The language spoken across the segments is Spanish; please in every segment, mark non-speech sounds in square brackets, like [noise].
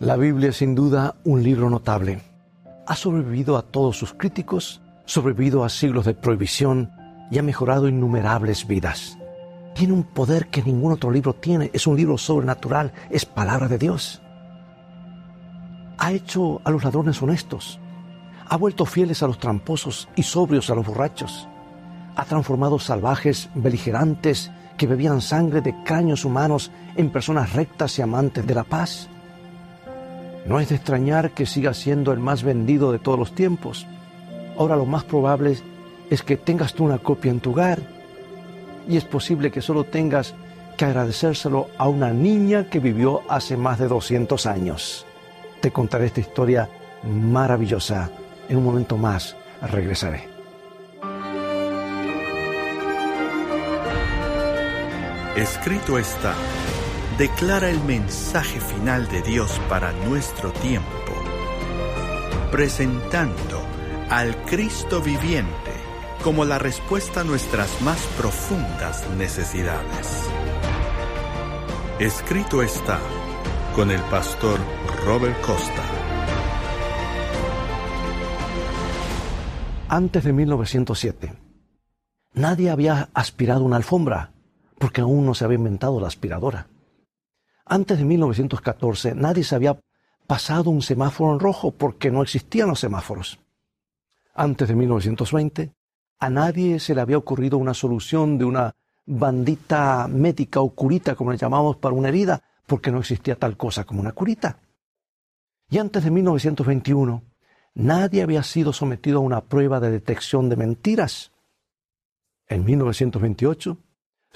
La Biblia es sin duda un libro notable. Ha sobrevivido a todos sus críticos, sobrevivido a siglos de prohibición y ha mejorado innumerables vidas. Tiene un poder que ningún otro libro tiene. Es un libro sobrenatural, es palabra de Dios. Ha hecho a los ladrones honestos. Ha vuelto fieles a los tramposos y sobrios a los borrachos. Ha transformado salvajes, beligerantes, que bebían sangre de cráneos humanos en personas rectas y amantes de la paz no es de extrañar que siga siendo el más vendido de todos los tiempos. Ahora lo más probable es que tengas tú una copia en tu hogar y es posible que solo tengas que agradecérselo a una niña que vivió hace más de 200 años. Te contaré esta historia maravillosa. En un momento más regresaré. Escrito está declara el mensaje final de Dios para nuestro tiempo, presentando al Cristo viviente como la respuesta a nuestras más profundas necesidades. Escrito está con el pastor Robert Costa. Antes de 1907, nadie había aspirado una alfombra, porque aún no se había inventado la aspiradora. Antes de 1914 nadie se había pasado un semáforo en rojo porque no existían los semáforos. Antes de 1920 a nadie se le había ocurrido una solución de una bandita médica o curita, como le llamamos, para una herida, porque no existía tal cosa como una curita. Y antes de 1921, nadie había sido sometido a una prueba de detección de mentiras. En 1928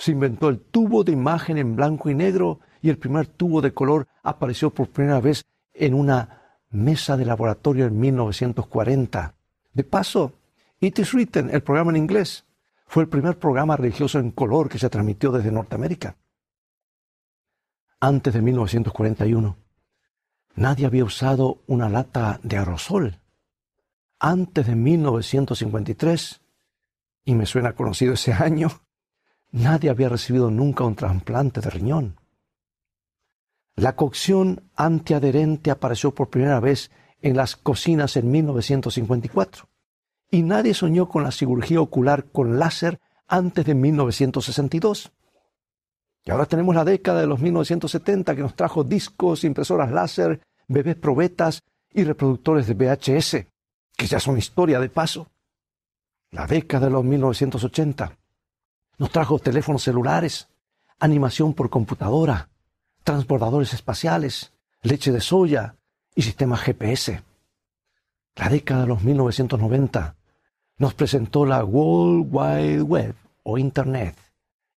se inventó el tubo de imagen en blanco y negro y el primer tubo de color apareció por primera vez en una mesa de laboratorio en 1940. De paso, It is Written, el programa en inglés, fue el primer programa religioso en color que se transmitió desde Norteamérica. Antes de 1941, nadie había usado una lata de aerosol. Antes de 1953, y me suena conocido ese [laughs] año, nadie había recibido nunca un trasplante de riñón. La cocción antiadherente apareció por primera vez en las cocinas en 1954 y nadie soñó con la cirugía ocular con láser antes de 1962. Y ahora tenemos la década de los 1970 que nos trajo discos, impresoras láser, bebés probetas y reproductores de VHS, que ya son historia de paso. La década de los 1980 nos trajo teléfonos celulares, animación por computadora, transbordadores espaciales, leche de soya y sistemas GPS. La década de los 1990 nos presentó la World Wide Web o Internet.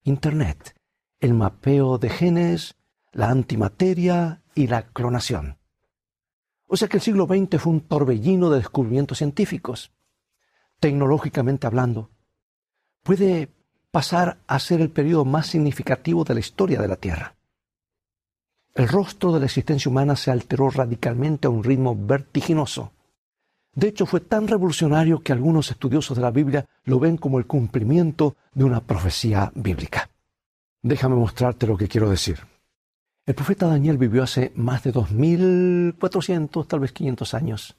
Internet, el mapeo de genes, la antimateria y la clonación. O sea que el siglo XX fue un torbellino de descubrimientos científicos. Tecnológicamente hablando, puede pasar a ser el periodo más significativo de la historia de la Tierra. El rostro de la existencia humana se alteró radicalmente a un ritmo vertiginoso. De hecho, fue tan revolucionario que algunos estudiosos de la Biblia lo ven como el cumplimiento de una profecía bíblica. Déjame mostrarte lo que quiero decir. El profeta Daniel vivió hace más de 2.400, tal vez 500 años.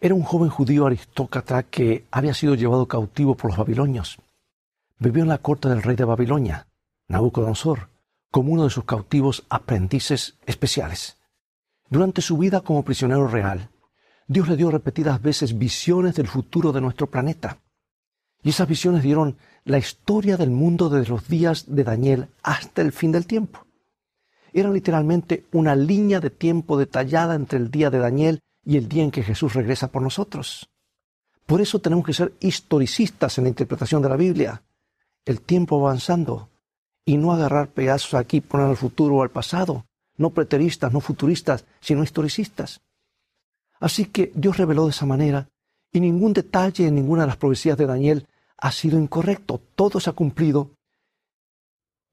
Era un joven judío aristócrata que había sido llevado cautivo por los babilonios. Vivió en la corte del rey de Babilonia, Nabucodonosor, como uno de sus cautivos aprendices especiales. Durante su vida como prisionero real, Dios le dio repetidas veces visiones del futuro de nuestro planeta. Y esas visiones dieron la historia del mundo desde los días de Daniel hasta el fin del tiempo. Eran literalmente una línea de tiempo detallada entre el día de Daniel y el día en que Jesús regresa por nosotros. Por eso tenemos que ser historicistas en la interpretación de la Biblia. El tiempo avanzando, y no agarrar pedazos aquí, poner al futuro o al pasado, no preteristas, no futuristas, sino historicistas. Así que Dios reveló de esa manera y ningún detalle en ninguna de las profecías de Daniel ha sido incorrecto, todo se ha cumplido.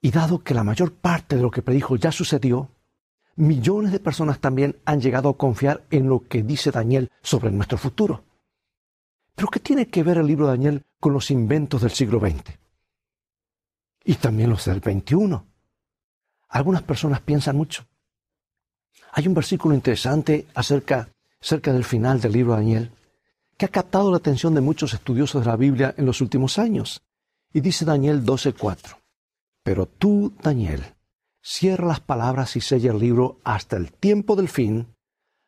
Y dado que la mayor parte de lo que predijo ya sucedió, millones de personas también han llegado a confiar en lo que dice Daniel sobre nuestro futuro. Pero ¿qué tiene que ver el libro de Daniel con los inventos del siglo XX? Y también los del 21. Algunas personas piensan mucho. Hay un versículo interesante acerca, acerca del final del libro de Daniel que ha captado la atención de muchos estudiosos de la Biblia en los últimos años. Y dice Daniel 12:4, Pero tú, Daniel, cierra las palabras y sella el libro hasta el tiempo del fin,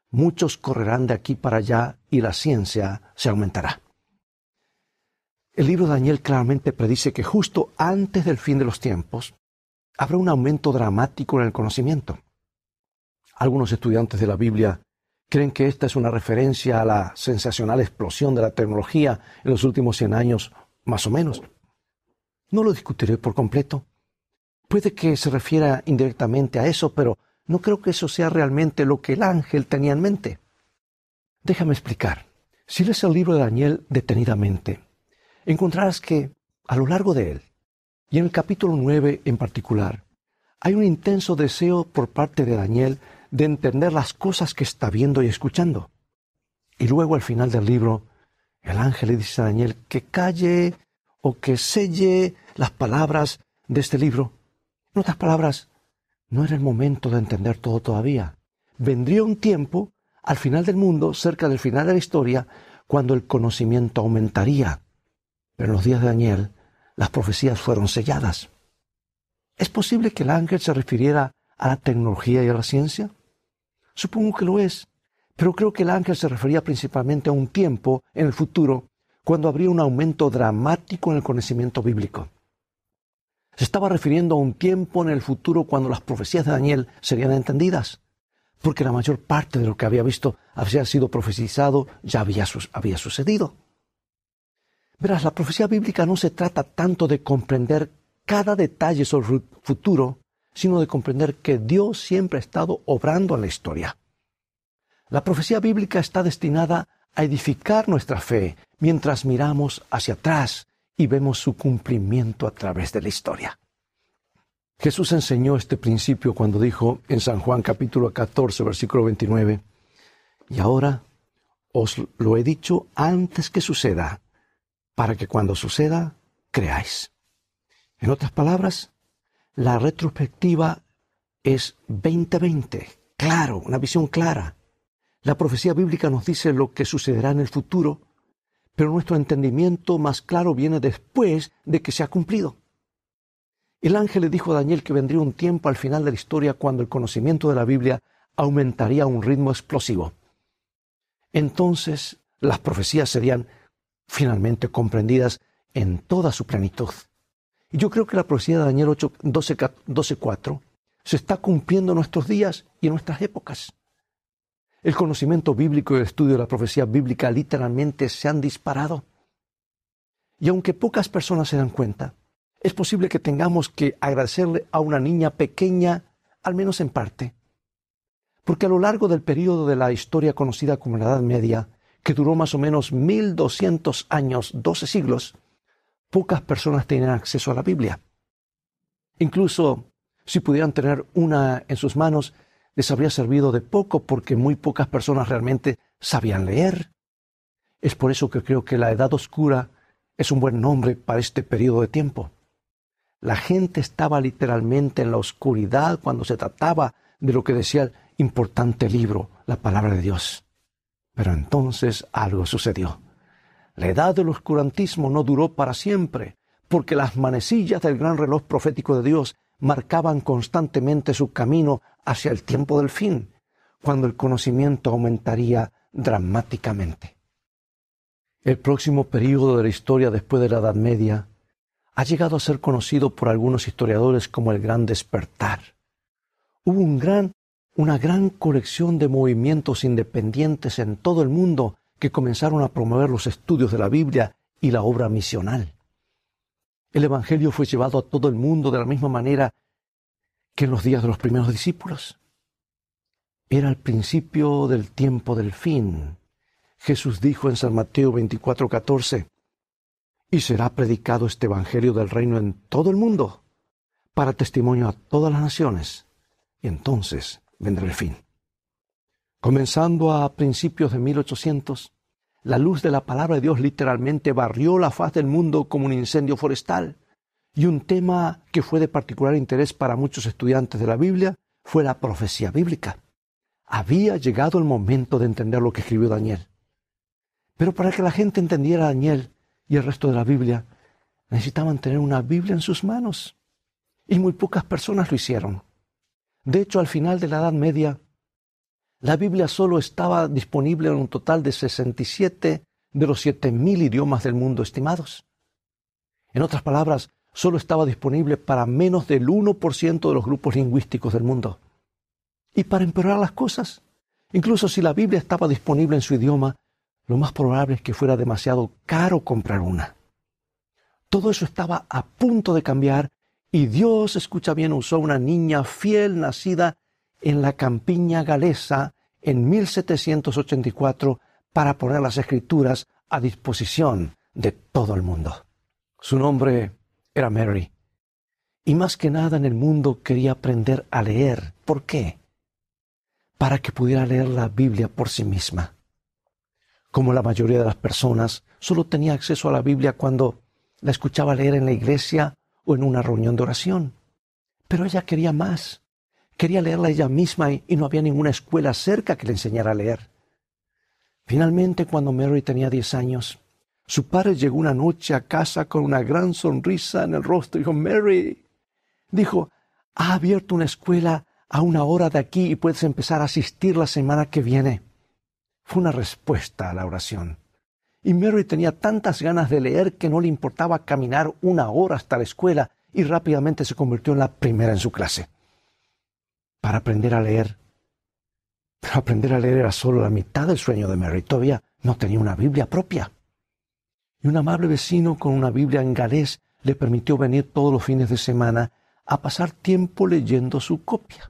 muchos correrán de aquí para allá y la ciencia se aumentará. El libro de Daniel claramente predice que justo antes del fin de los tiempos habrá un aumento dramático en el conocimiento. Algunos estudiantes de la Biblia creen que esta es una referencia a la sensacional explosión de la tecnología en los últimos 100 años, más o menos. No lo discutiré por completo. Puede que se refiera indirectamente a eso, pero no creo que eso sea realmente lo que el ángel tenía en mente. Déjame explicar. Si lees el libro de Daniel detenidamente, encontrarás que, a lo largo de él, y en el capítulo 9 en particular, hay un intenso deseo por parte de Daniel de entender las cosas que está viendo y escuchando. Y luego al final del libro, el ángel le dice a Daniel que calle o que selle las palabras de este libro. En otras palabras, no era el momento de entender todo todavía. Vendría un tiempo, al final del mundo, cerca del final de la historia, cuando el conocimiento aumentaría. Pero en los días de Daniel, las profecías fueron selladas. ¿Es posible que el ángel se refiriera a la tecnología y a la ciencia? Supongo que lo es, pero creo que el ángel se refería principalmente a un tiempo en el futuro cuando habría un aumento dramático en el conocimiento bíblico. Se estaba refiriendo a un tiempo en el futuro cuando las profecías de Daniel serían entendidas, porque la mayor parte de lo que había visto había sido profetizado ya había, había sucedido. Verás, la profecía bíblica no se trata tanto de comprender cada detalle sobre el futuro, sino de comprender que Dios siempre ha estado obrando en la historia. La profecía bíblica está destinada a edificar nuestra fe mientras miramos hacia atrás y vemos su cumplimiento a través de la historia. Jesús enseñó este principio cuando dijo en San Juan capítulo 14, versículo 29, y ahora os lo he dicho antes que suceda, para que cuando suceda, creáis. En otras palabras, la retrospectiva es 2020, claro, una visión clara. La profecía bíblica nos dice lo que sucederá en el futuro, pero nuestro entendimiento más claro viene después de que se ha cumplido. El ángel le dijo a Daniel que vendría un tiempo al final de la historia cuando el conocimiento de la Biblia aumentaría a un ritmo explosivo. Entonces las profecías serían finalmente comprendidas en toda su plenitud. Y yo creo que la profecía de Daniel 8, 12, 4 se está cumpliendo en nuestros días y en nuestras épocas. El conocimiento bíblico y el estudio de la profecía bíblica literalmente se han disparado. Y aunque pocas personas se dan cuenta, es posible que tengamos que agradecerle a una niña pequeña, al menos en parte. Porque a lo largo del periodo de la historia conocida como la Edad Media, que duró más o menos 1200 años, 12 siglos, pocas personas tenían acceso a la Biblia. Incluso si pudieran tener una en sus manos, les habría servido de poco porque muy pocas personas realmente sabían leer. Es por eso que creo que la Edad Oscura es un buen nombre para este periodo de tiempo. La gente estaba literalmente en la oscuridad cuando se trataba de lo que decía el importante libro, la palabra de Dios. Pero entonces algo sucedió. La edad del oscurantismo no duró para siempre, porque las manecillas del gran reloj profético de Dios marcaban constantemente su camino hacia el tiempo del fin, cuando el conocimiento aumentaría dramáticamente. El próximo período de la historia después de la Edad Media ha llegado a ser conocido por algunos historiadores como el Gran Despertar. Hubo un gran, una gran colección de movimientos independientes en todo el mundo que comenzaron a promover los estudios de la Biblia y la obra misional. El Evangelio fue llevado a todo el mundo de la misma manera que en los días de los primeros discípulos. Era el principio del tiempo del fin. Jesús dijo en San Mateo 24:14, y será predicado este Evangelio del reino en todo el mundo, para testimonio a todas las naciones, y entonces vendrá el fin. Comenzando a principios de 1800, la luz de la palabra de Dios literalmente barrió la faz del mundo como un incendio forestal. Y un tema que fue de particular interés para muchos estudiantes de la Biblia fue la profecía bíblica. había llegado el momento de entender lo que escribió Daniel. Pero para que la gente entendiera a Daniel y el resto de la Biblia, necesitaban tener una Biblia en sus manos. Y muy pocas personas lo hicieron. De hecho, al final de la Edad Media, la Biblia solo estaba disponible en un total de 67 de los 7.000 idiomas del mundo estimados. En otras palabras, solo estaba disponible para menos del 1% de los grupos lingüísticos del mundo. Y para empeorar las cosas, incluso si la Biblia estaba disponible en su idioma, lo más probable es que fuera demasiado caro comprar una. Todo eso estaba a punto de cambiar y Dios, escucha bien, usó una niña fiel nacida en la campiña galesa en 1784 para poner las escrituras a disposición de todo el mundo. Su nombre era Mary. Y más que nada en el mundo quería aprender a leer. ¿Por qué? Para que pudiera leer la Biblia por sí misma. Como la mayoría de las personas, solo tenía acceso a la Biblia cuando la escuchaba leer en la iglesia o en una reunión de oración. Pero ella quería más. Quería leerla ella misma y, no había ninguna escuela cerca que le enseñara a leer. Finalmente, cuando Mary tenía diez años, su padre llegó una noche a casa con una gran sonrisa en el rostro. Dijo, Mary, dijo, ha abierto una escuela a una hora de aquí y puedes empezar a asistir la semana que viene. Fue una respuesta a la oración. Y Mary tenía tantas ganas de leer que no le importaba caminar una hora hasta la escuela y rápidamente se convirtió en la primera en su clase. Para aprender a leer. Pero aprender a leer era solo la mitad del sueño de Mary. Todavía no tenía una Biblia propia. Y un amable vecino con una Biblia en galés le permitió venir todos los fines de semana a pasar tiempo leyendo su copia.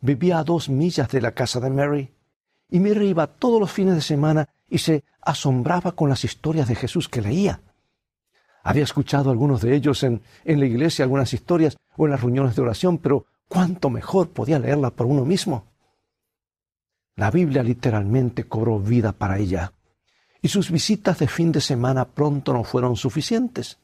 Vivía a dos millas de la casa de Mary, y Mary iba todos los fines de semana y se asombraba con las historias de Jesús que leía. Había escuchado algunos de ellos en, en la iglesia, algunas historias o en las reuniones de oración, pero cuánto mejor podía leerla por uno mismo. La Biblia literalmente cobró vida para ella, y sus visitas de fin de semana pronto no fueron suficientes.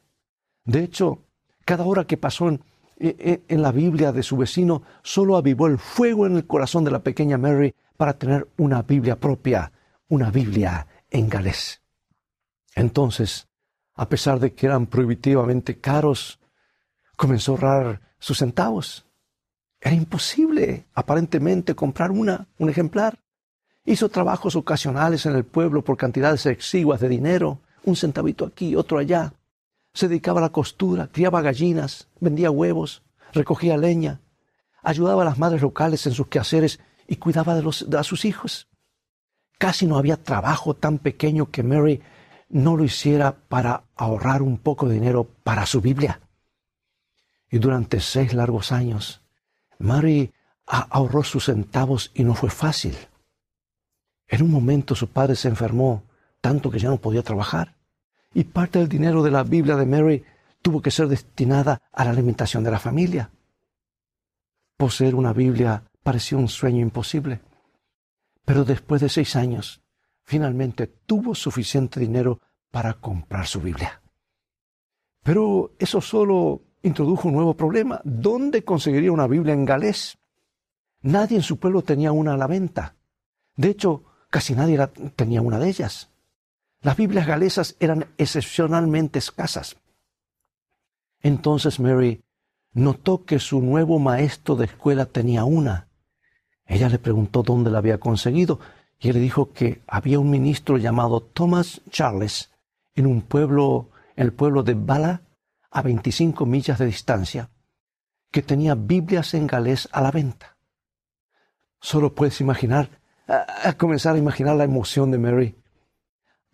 De hecho, cada hora que pasó en, en la Biblia de su vecino solo avivó el fuego en el corazón de la pequeña Mary para tener una Biblia propia, una Biblia en galés. Entonces, a pesar de que eran prohibitivamente caros, comenzó a ahorrar sus centavos. Era imposible, aparentemente, comprar una, un ejemplar. Hizo trabajos ocasionales en el pueblo por cantidades exiguas de dinero, un centavito aquí, otro allá. Se dedicaba a la costura, criaba gallinas, vendía huevos, recogía leña, ayudaba a las madres locales en sus quehaceres y cuidaba de, los, de sus hijos. Casi no había trabajo tan pequeño que Mary no lo hiciera para ahorrar un poco de dinero para su Biblia. Y durante seis largos años, Mary ahorró sus centavos y no fue fácil. En un momento su padre se enfermó tanto que ya no podía trabajar. Y parte del dinero de la Biblia de Mary tuvo que ser destinada a la alimentación de la familia. Poseer una Biblia pareció un sueño imposible. Pero después de seis años, finalmente tuvo suficiente dinero para comprar su Biblia. Pero eso solo introdujo un nuevo problema. ¿Dónde conseguiría una Biblia en galés? Nadie en su pueblo tenía una a la venta. De hecho, casi nadie tenía una de ellas. Las Biblias galesas eran excepcionalmente escasas. Entonces Mary notó que su nuevo maestro de escuela tenía una ella le preguntó dónde la había conseguido y le dijo que había un ministro llamado Thomas Charles en un pueblo, el pueblo de Bala, a 25 millas de distancia, que tenía Biblias en galés a la venta. Solo puedes imaginar, comenzar a imaginar la emoción de Mary.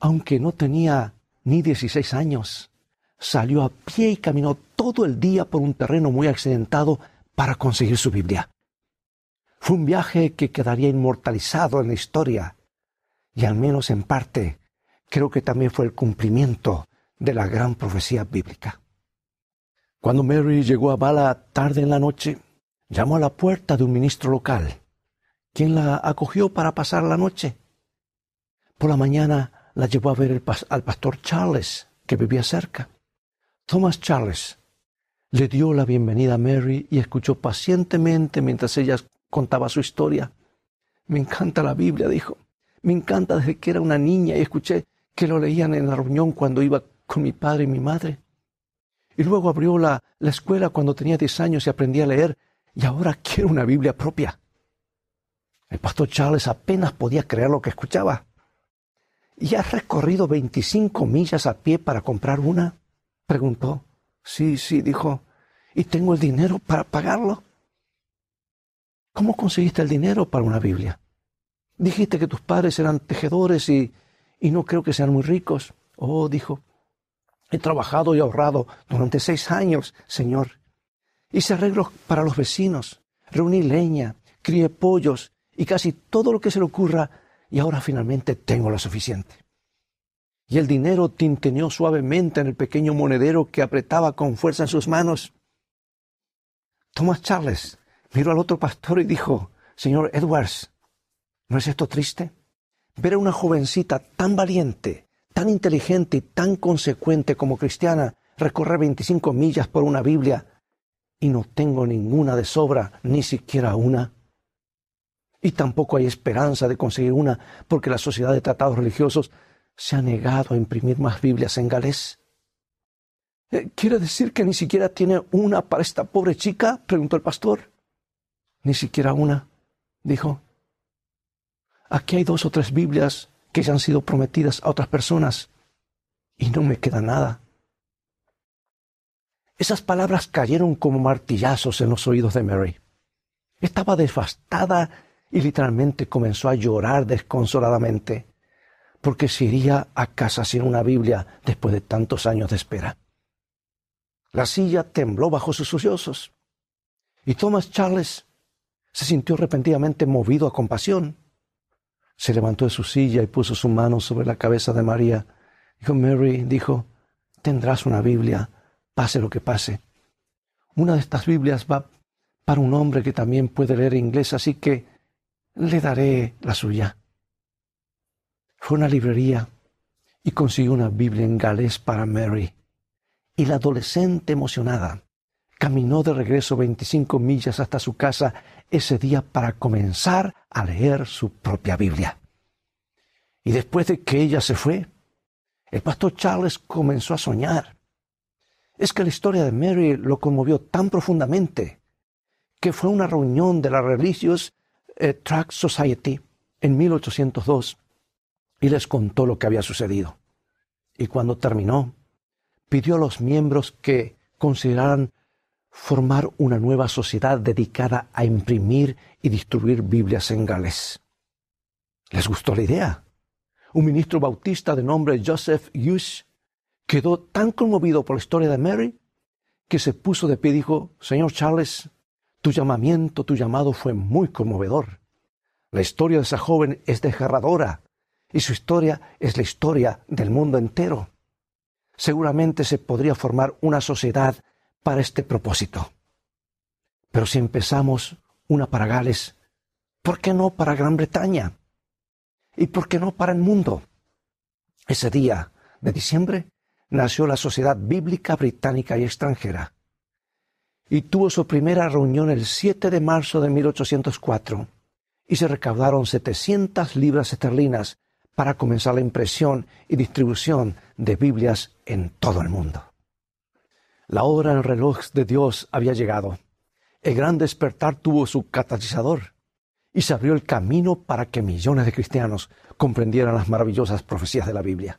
Aunque no tenía ni 16 años, salió a pie y caminó todo el día por un terreno muy accidentado para conseguir su Biblia. Fue un viaje que quedaría inmortalizado en la historia y al menos en parte creo que también fue el cumplimiento de la gran profecía bíblica. Cuando Mary llegó a Bala tarde en la noche, llamó a la puerta de un ministro local, quien la acogió para pasar la noche. Por la mañana la llevó a ver al pastor Charles, que vivía cerca. Thomas Charles le dio la bienvenida a Mary y escuchó pacientemente mientras ella contaba su historia. Me encanta la Biblia, dijo. Me encanta desde que era una niña y escuché que lo leían en la reunión cuando iba con mi padre y mi madre. Y luego abrió la, la escuela cuando tenía 10 años y aprendí a leer y ahora quiero una Biblia propia. El pastor Charles apenas podía creer lo que escuchaba. ¿Y has recorrido 25 millas a pie para comprar una? preguntó. Sí, sí, dijo. ¿Y tengo el dinero para pagarlo? ¿Cómo conseguiste el dinero para una Biblia? Dijiste que tus padres eran tejedores y, y no creo que sean muy ricos. Oh, dijo, he trabajado y ahorrado durante seis años, Señor. Hice arreglos para los vecinos, reuní leña, crié pollos y casi todo lo que se le ocurra y ahora finalmente tengo lo suficiente. Y el dinero tinteneó suavemente en el pequeño monedero que apretaba con fuerza en sus manos. Thomas Charles miró al otro pastor y dijo, Señor Edwards, ¿no es esto triste? Ver a una jovencita tan valiente, tan inteligente y tan consecuente como cristiana recorrer 25 millas por una Biblia y no tengo ninguna de sobra, ni siquiera una. Y tampoco hay esperanza de conseguir una porque la sociedad de tratados religiosos se ha negado a imprimir más Biblias en galés. Eh, ¿Quiere decir que ni siquiera tiene una para esta pobre chica? preguntó el pastor. Ni siquiera una, dijo. Aquí hay dos o tres Biblias que ya han sido prometidas a otras personas y no me queda nada. Esas palabras cayeron como martillazos en los oídos de Mary. Estaba devastada y literalmente comenzó a llorar desconsoladamente, porque se iría a casa sin una Biblia después de tantos años de espera. La silla tembló bajo sus sollozos, y Thomas Charles se sintió repentinamente movido a compasión. Se levantó de su silla y puso su mano sobre la cabeza de María. Dijo, Mary, dijo, tendrás una Biblia pase lo que pase. Una de estas Biblias va para un hombre que también puede leer inglés, así que le daré la suya. Fue a una librería y consiguió una Biblia en galés para Mary. Y la adolescente emocionada caminó de regreso 25 millas hasta su casa ese día para comenzar a leer su propia Biblia. Y después de que ella se fue, el pastor Charles comenzó a soñar es que la historia de Mary lo conmovió tan profundamente que fue una reunión de la Religious eh, Tract Society en 1802 y les contó lo que había sucedido. Y cuando terminó, pidió a los miembros que consideraran formar una nueva sociedad dedicada a imprimir y distribuir Biblias en Gales. ¿Les gustó la idea? Un ministro bautista de nombre Joseph Hughes quedó tan conmovido por la historia de Mary que se puso de pie y dijo, Señor Charles, tu llamamiento, tu llamado fue muy conmovedor. La historia de esa joven es desgarradora y su historia es la historia del mundo entero. Seguramente se podría formar una sociedad para este propósito. Pero si empezamos una para Gales, ¿por qué no para Gran Bretaña? ¿Y por qué no para el mundo? Ese día de diciembre nació la Sociedad Bíblica Británica y Extranjera y tuvo su primera reunión el 7 de marzo de 1804 y se recaudaron 700 libras esterlinas para comenzar la impresión y distribución de Biblias en todo el mundo. La hora en el reloj de Dios había llegado. El gran despertar tuvo su catalizador y se abrió el camino para que millones de cristianos comprendieran las maravillosas profecías de la Biblia.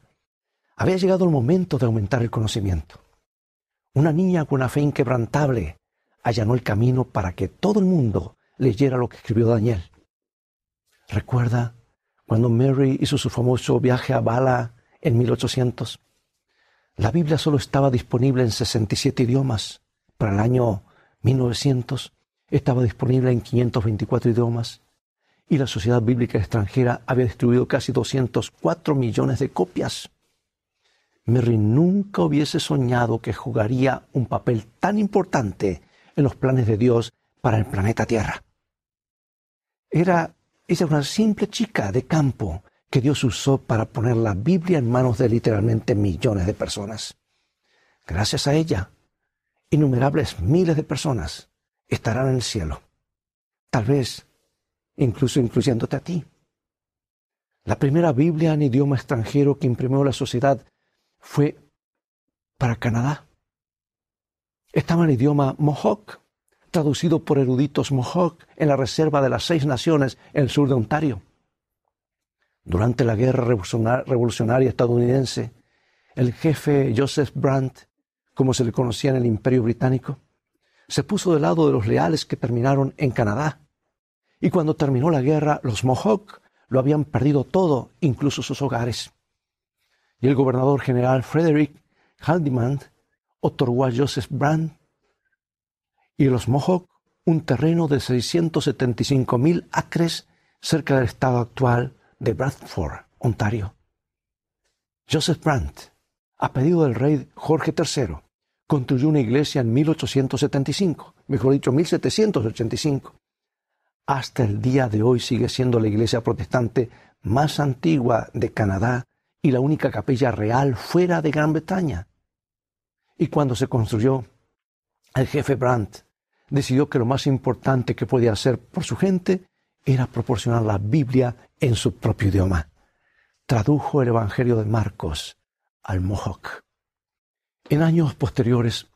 Había llegado el momento de aumentar el conocimiento. Una niña con una fe inquebrantable allanó el camino para que todo el mundo leyera lo que escribió Daniel. Recuerda cuando Mary hizo su famoso viaje a Bala en 1800. La Biblia solo estaba disponible en 67 idiomas. Para el año 1900 estaba disponible en 524 idiomas y la Sociedad Bíblica Extranjera había distribuido casi 204 millones de copias. Mary nunca hubiese soñado que jugaría un papel tan importante en los planes de Dios para el planeta Tierra. Era ella una simple chica de campo que Dios usó para poner la Biblia en manos de literalmente millones de personas. Gracias a ella, innumerables miles de personas estarán en el cielo. Tal vez incluso incluyéndote a ti. La primera Biblia en idioma extranjero que imprimió la sociedad fue para Canadá. Estaba en idioma Mohawk, traducido por eruditos Mohawk en la Reserva de las Seis Naciones en el sur de Ontario. Durante la Guerra Revolucionaria estadounidense, el jefe Joseph Brandt, como se le conocía en el Imperio Británico, se puso del lado de los leales que terminaron en Canadá. Y cuando terminó la guerra, los Mohawk lo habían perdido todo, incluso sus hogares. Y el gobernador general Frederick Haldimand otorgó a Joseph Brandt y los Mohawk un terreno de 675 mil acres cerca del estado actual de Bradford, Ontario. Joseph Brandt, a pedido del rey Jorge III, construyó una iglesia en 1875, mejor dicho, 1785. Hasta el día de hoy sigue siendo la iglesia protestante más antigua de Canadá y la única capilla real fuera de Gran Bretaña. Y cuando se construyó, el jefe Brandt decidió que lo más importante que podía hacer por su gente era proporcionar la Biblia en su propio idioma. Tradujo el Evangelio de Marcos al Mohawk. En años posteriores,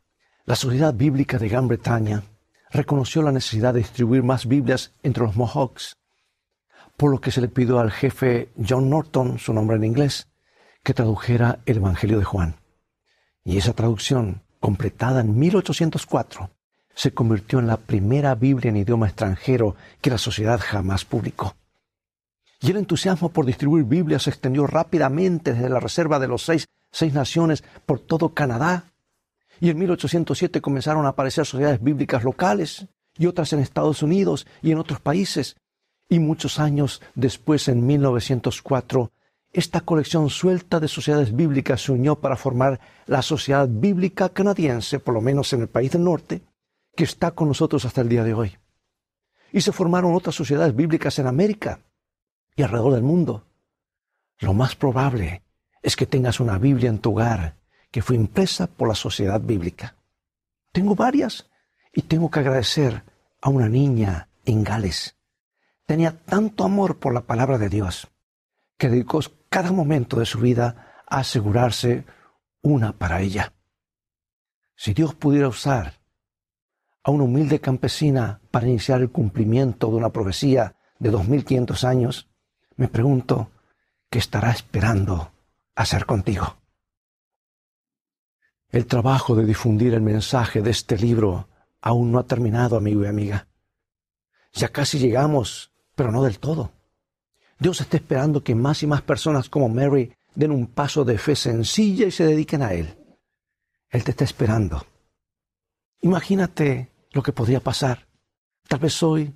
la Sociedad Bíblica de Gran Bretaña reconoció la necesidad de distribuir más Biblias entre los Mohawks, por lo que se le pidió al jefe John Norton, su nombre en inglés, que tradujera el Evangelio de Juan. Y esa traducción, completada en 1804, se convirtió en la primera Biblia en idioma extranjero que la sociedad jamás publicó. Y el entusiasmo por distribuir Biblias se extendió rápidamente desde la reserva de los seis, seis naciones por todo Canadá. Y en 1807 comenzaron a aparecer sociedades bíblicas locales y otras en Estados Unidos y en otros países. Y muchos años después, en 1904, esta colección suelta de sociedades bíblicas se unió para formar la Sociedad Bíblica Canadiense, por lo menos en el país del norte, que está con nosotros hasta el día de hoy. Y se formaron otras sociedades bíblicas en América y alrededor del mundo. Lo más probable es que tengas una Biblia en tu hogar que fue impresa por la sociedad bíblica. Tengo varias y tengo que agradecer a una niña en Gales. Tenía tanto amor por la palabra de Dios que dedicó cada momento de su vida a asegurarse una para ella. Si Dios pudiera usar a una humilde campesina para iniciar el cumplimiento de una profecía de 2500 años, me pregunto, ¿qué estará esperando hacer contigo? El trabajo de difundir el mensaje de este libro aún no ha terminado, amigo y amiga. Ya casi llegamos, pero no del todo. Dios está esperando que más y más personas como Mary den un paso de fe sencilla y se dediquen a Él. Él te está esperando. Imagínate lo que podría pasar. Tal vez hoy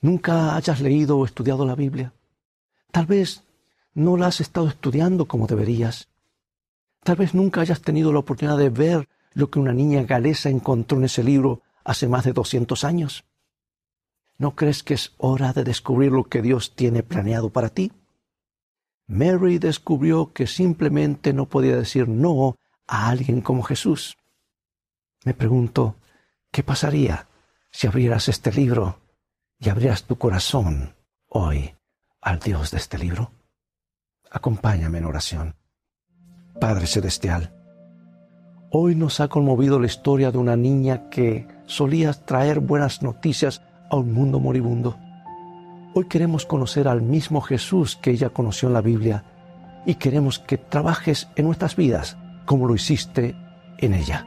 nunca hayas leído o estudiado la Biblia. Tal vez no la has estado estudiando como deberías. Tal vez nunca hayas tenido la oportunidad de ver lo que una niña galesa encontró en ese libro hace más de 200 años. ¿No crees que es hora de descubrir lo que Dios tiene planeado para ti? Mary descubrió que simplemente no podía decir no a alguien como Jesús. Me pregunto, ¿Qué pasaría si abrieras este libro y abrieras tu corazón hoy al Dios de este libro? Acompáñame en oración. Padre Celestial, hoy nos ha conmovido la historia de una niña que solía traer buenas noticias a un mundo moribundo. Hoy queremos conocer al mismo Jesús que ella conoció en la Biblia y queremos que trabajes en nuestras vidas como lo hiciste en ella.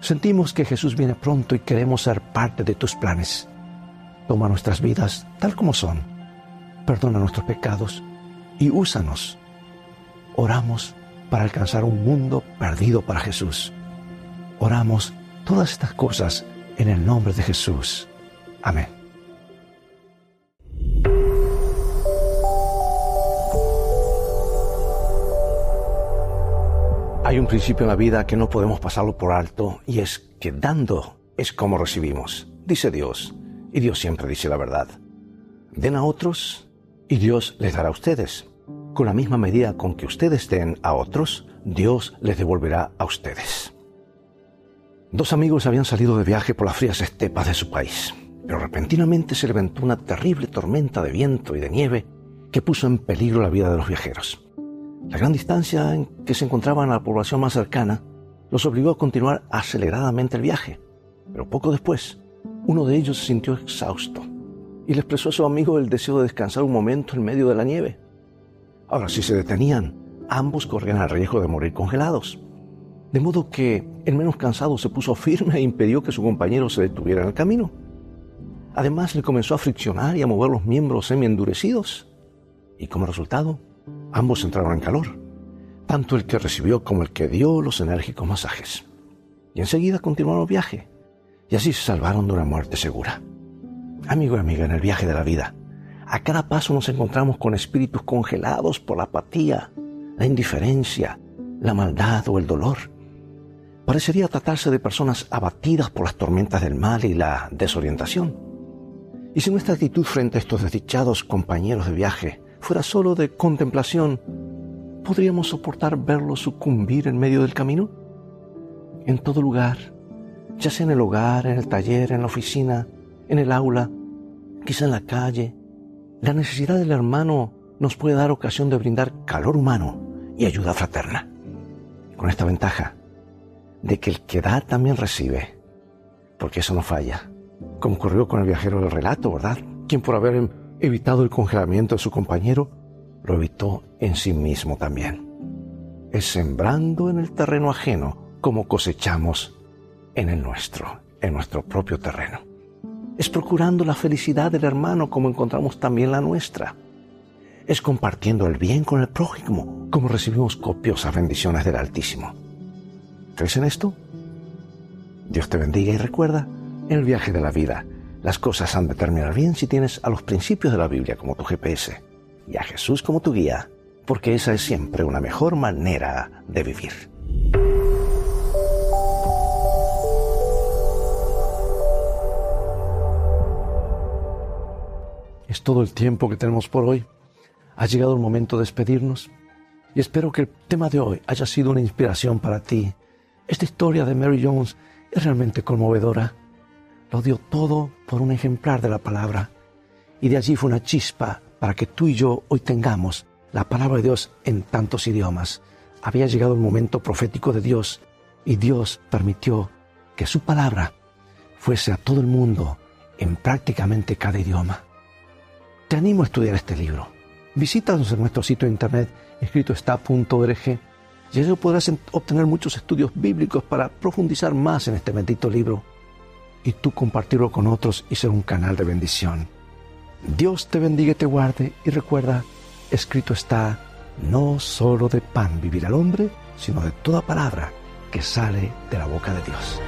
Sentimos que Jesús viene pronto y queremos ser parte de tus planes. Toma nuestras vidas tal como son. Perdona nuestros pecados y úsanos. Oramos para alcanzar un mundo perdido para Jesús. Oramos todas estas cosas en el nombre de Jesús. Amén. Hay un principio en la vida que no podemos pasarlo por alto y es que dando es como recibimos, dice Dios, y Dios siempre dice la verdad. Den a otros y Dios les dará a ustedes. Con la misma medida con que ustedes den a otros, Dios les devolverá a ustedes. Dos amigos habían salido de viaje por las frías estepas de su país. Pero repentinamente se levantó una terrible tormenta de viento y de nieve que puso en peligro la vida de los viajeros. La gran distancia en que se encontraban a la población más cercana los obligó a continuar aceleradamente el viaje, pero poco después, uno de ellos se sintió exhausto y le expresó a su amigo el deseo de descansar un momento en medio de la nieve. Ahora, si se detenían, ambos corrían el riesgo de morir congelados. De modo que el menos cansado se puso firme e impidió que su compañero se detuviera en el camino. Además, le comenzó a friccionar y a mover los miembros semi-endurecidos. Y como resultado, ambos entraron en calor, tanto el que recibió como el que dio los enérgicos masajes. Y enseguida continuaron el viaje, y así se salvaron de una muerte segura. Amigo y amiga, en el viaje de la vida, a cada paso nos encontramos con espíritus congelados por la apatía, la indiferencia, la maldad o el dolor. Parecería tratarse de personas abatidas por las tormentas del mal y la desorientación. Y si nuestra actitud frente a estos desdichados compañeros de viaje fuera solo de contemplación, ¿podríamos soportar verlos sucumbir en medio del camino? En todo lugar, ya sea en el hogar, en el taller, en la oficina, en el aula, quizá en la calle, la necesidad del hermano nos puede dar ocasión de brindar calor humano y ayuda fraterna. Con esta ventaja de que el que da también recibe, porque eso no falla, como ocurrió con el viajero del relato, ¿verdad? Quien por haber evitado el congelamiento de su compañero, lo evitó en sí mismo también. Es sembrando en el terreno ajeno como cosechamos en el nuestro, en nuestro propio terreno. Es procurando la felicidad del hermano como encontramos también la nuestra. Es compartiendo el bien con el prójimo como recibimos copiosas bendiciones del Altísimo. ¿Crees en esto? Dios te bendiga y recuerda, el viaje de la vida, las cosas han de terminar bien si tienes a los principios de la Biblia como tu GPS y a Jesús como tu guía, porque esa es siempre una mejor manera de vivir. Es todo el tiempo que tenemos por hoy. Ha llegado el momento de despedirnos y espero que el tema de hoy haya sido una inspiración para ti. Esta historia de Mary Jones es realmente conmovedora. Lo dio todo por un ejemplar de la palabra y de allí fue una chispa para que tú y yo hoy tengamos la palabra de Dios en tantos idiomas. Había llegado el momento profético de Dios y Dios permitió que su palabra fuese a todo el mundo en prácticamente cada idioma. Te animo a estudiar este libro. Visítanos en nuestro sitio de internet escritoestá.org y allí podrás obtener muchos estudios bíblicos para profundizar más en este bendito libro y tú compartirlo con otros y ser un canal de bendición. Dios te bendiga y te guarde y recuerda, escrito está, no solo de pan vivir al hombre, sino de toda palabra que sale de la boca de Dios.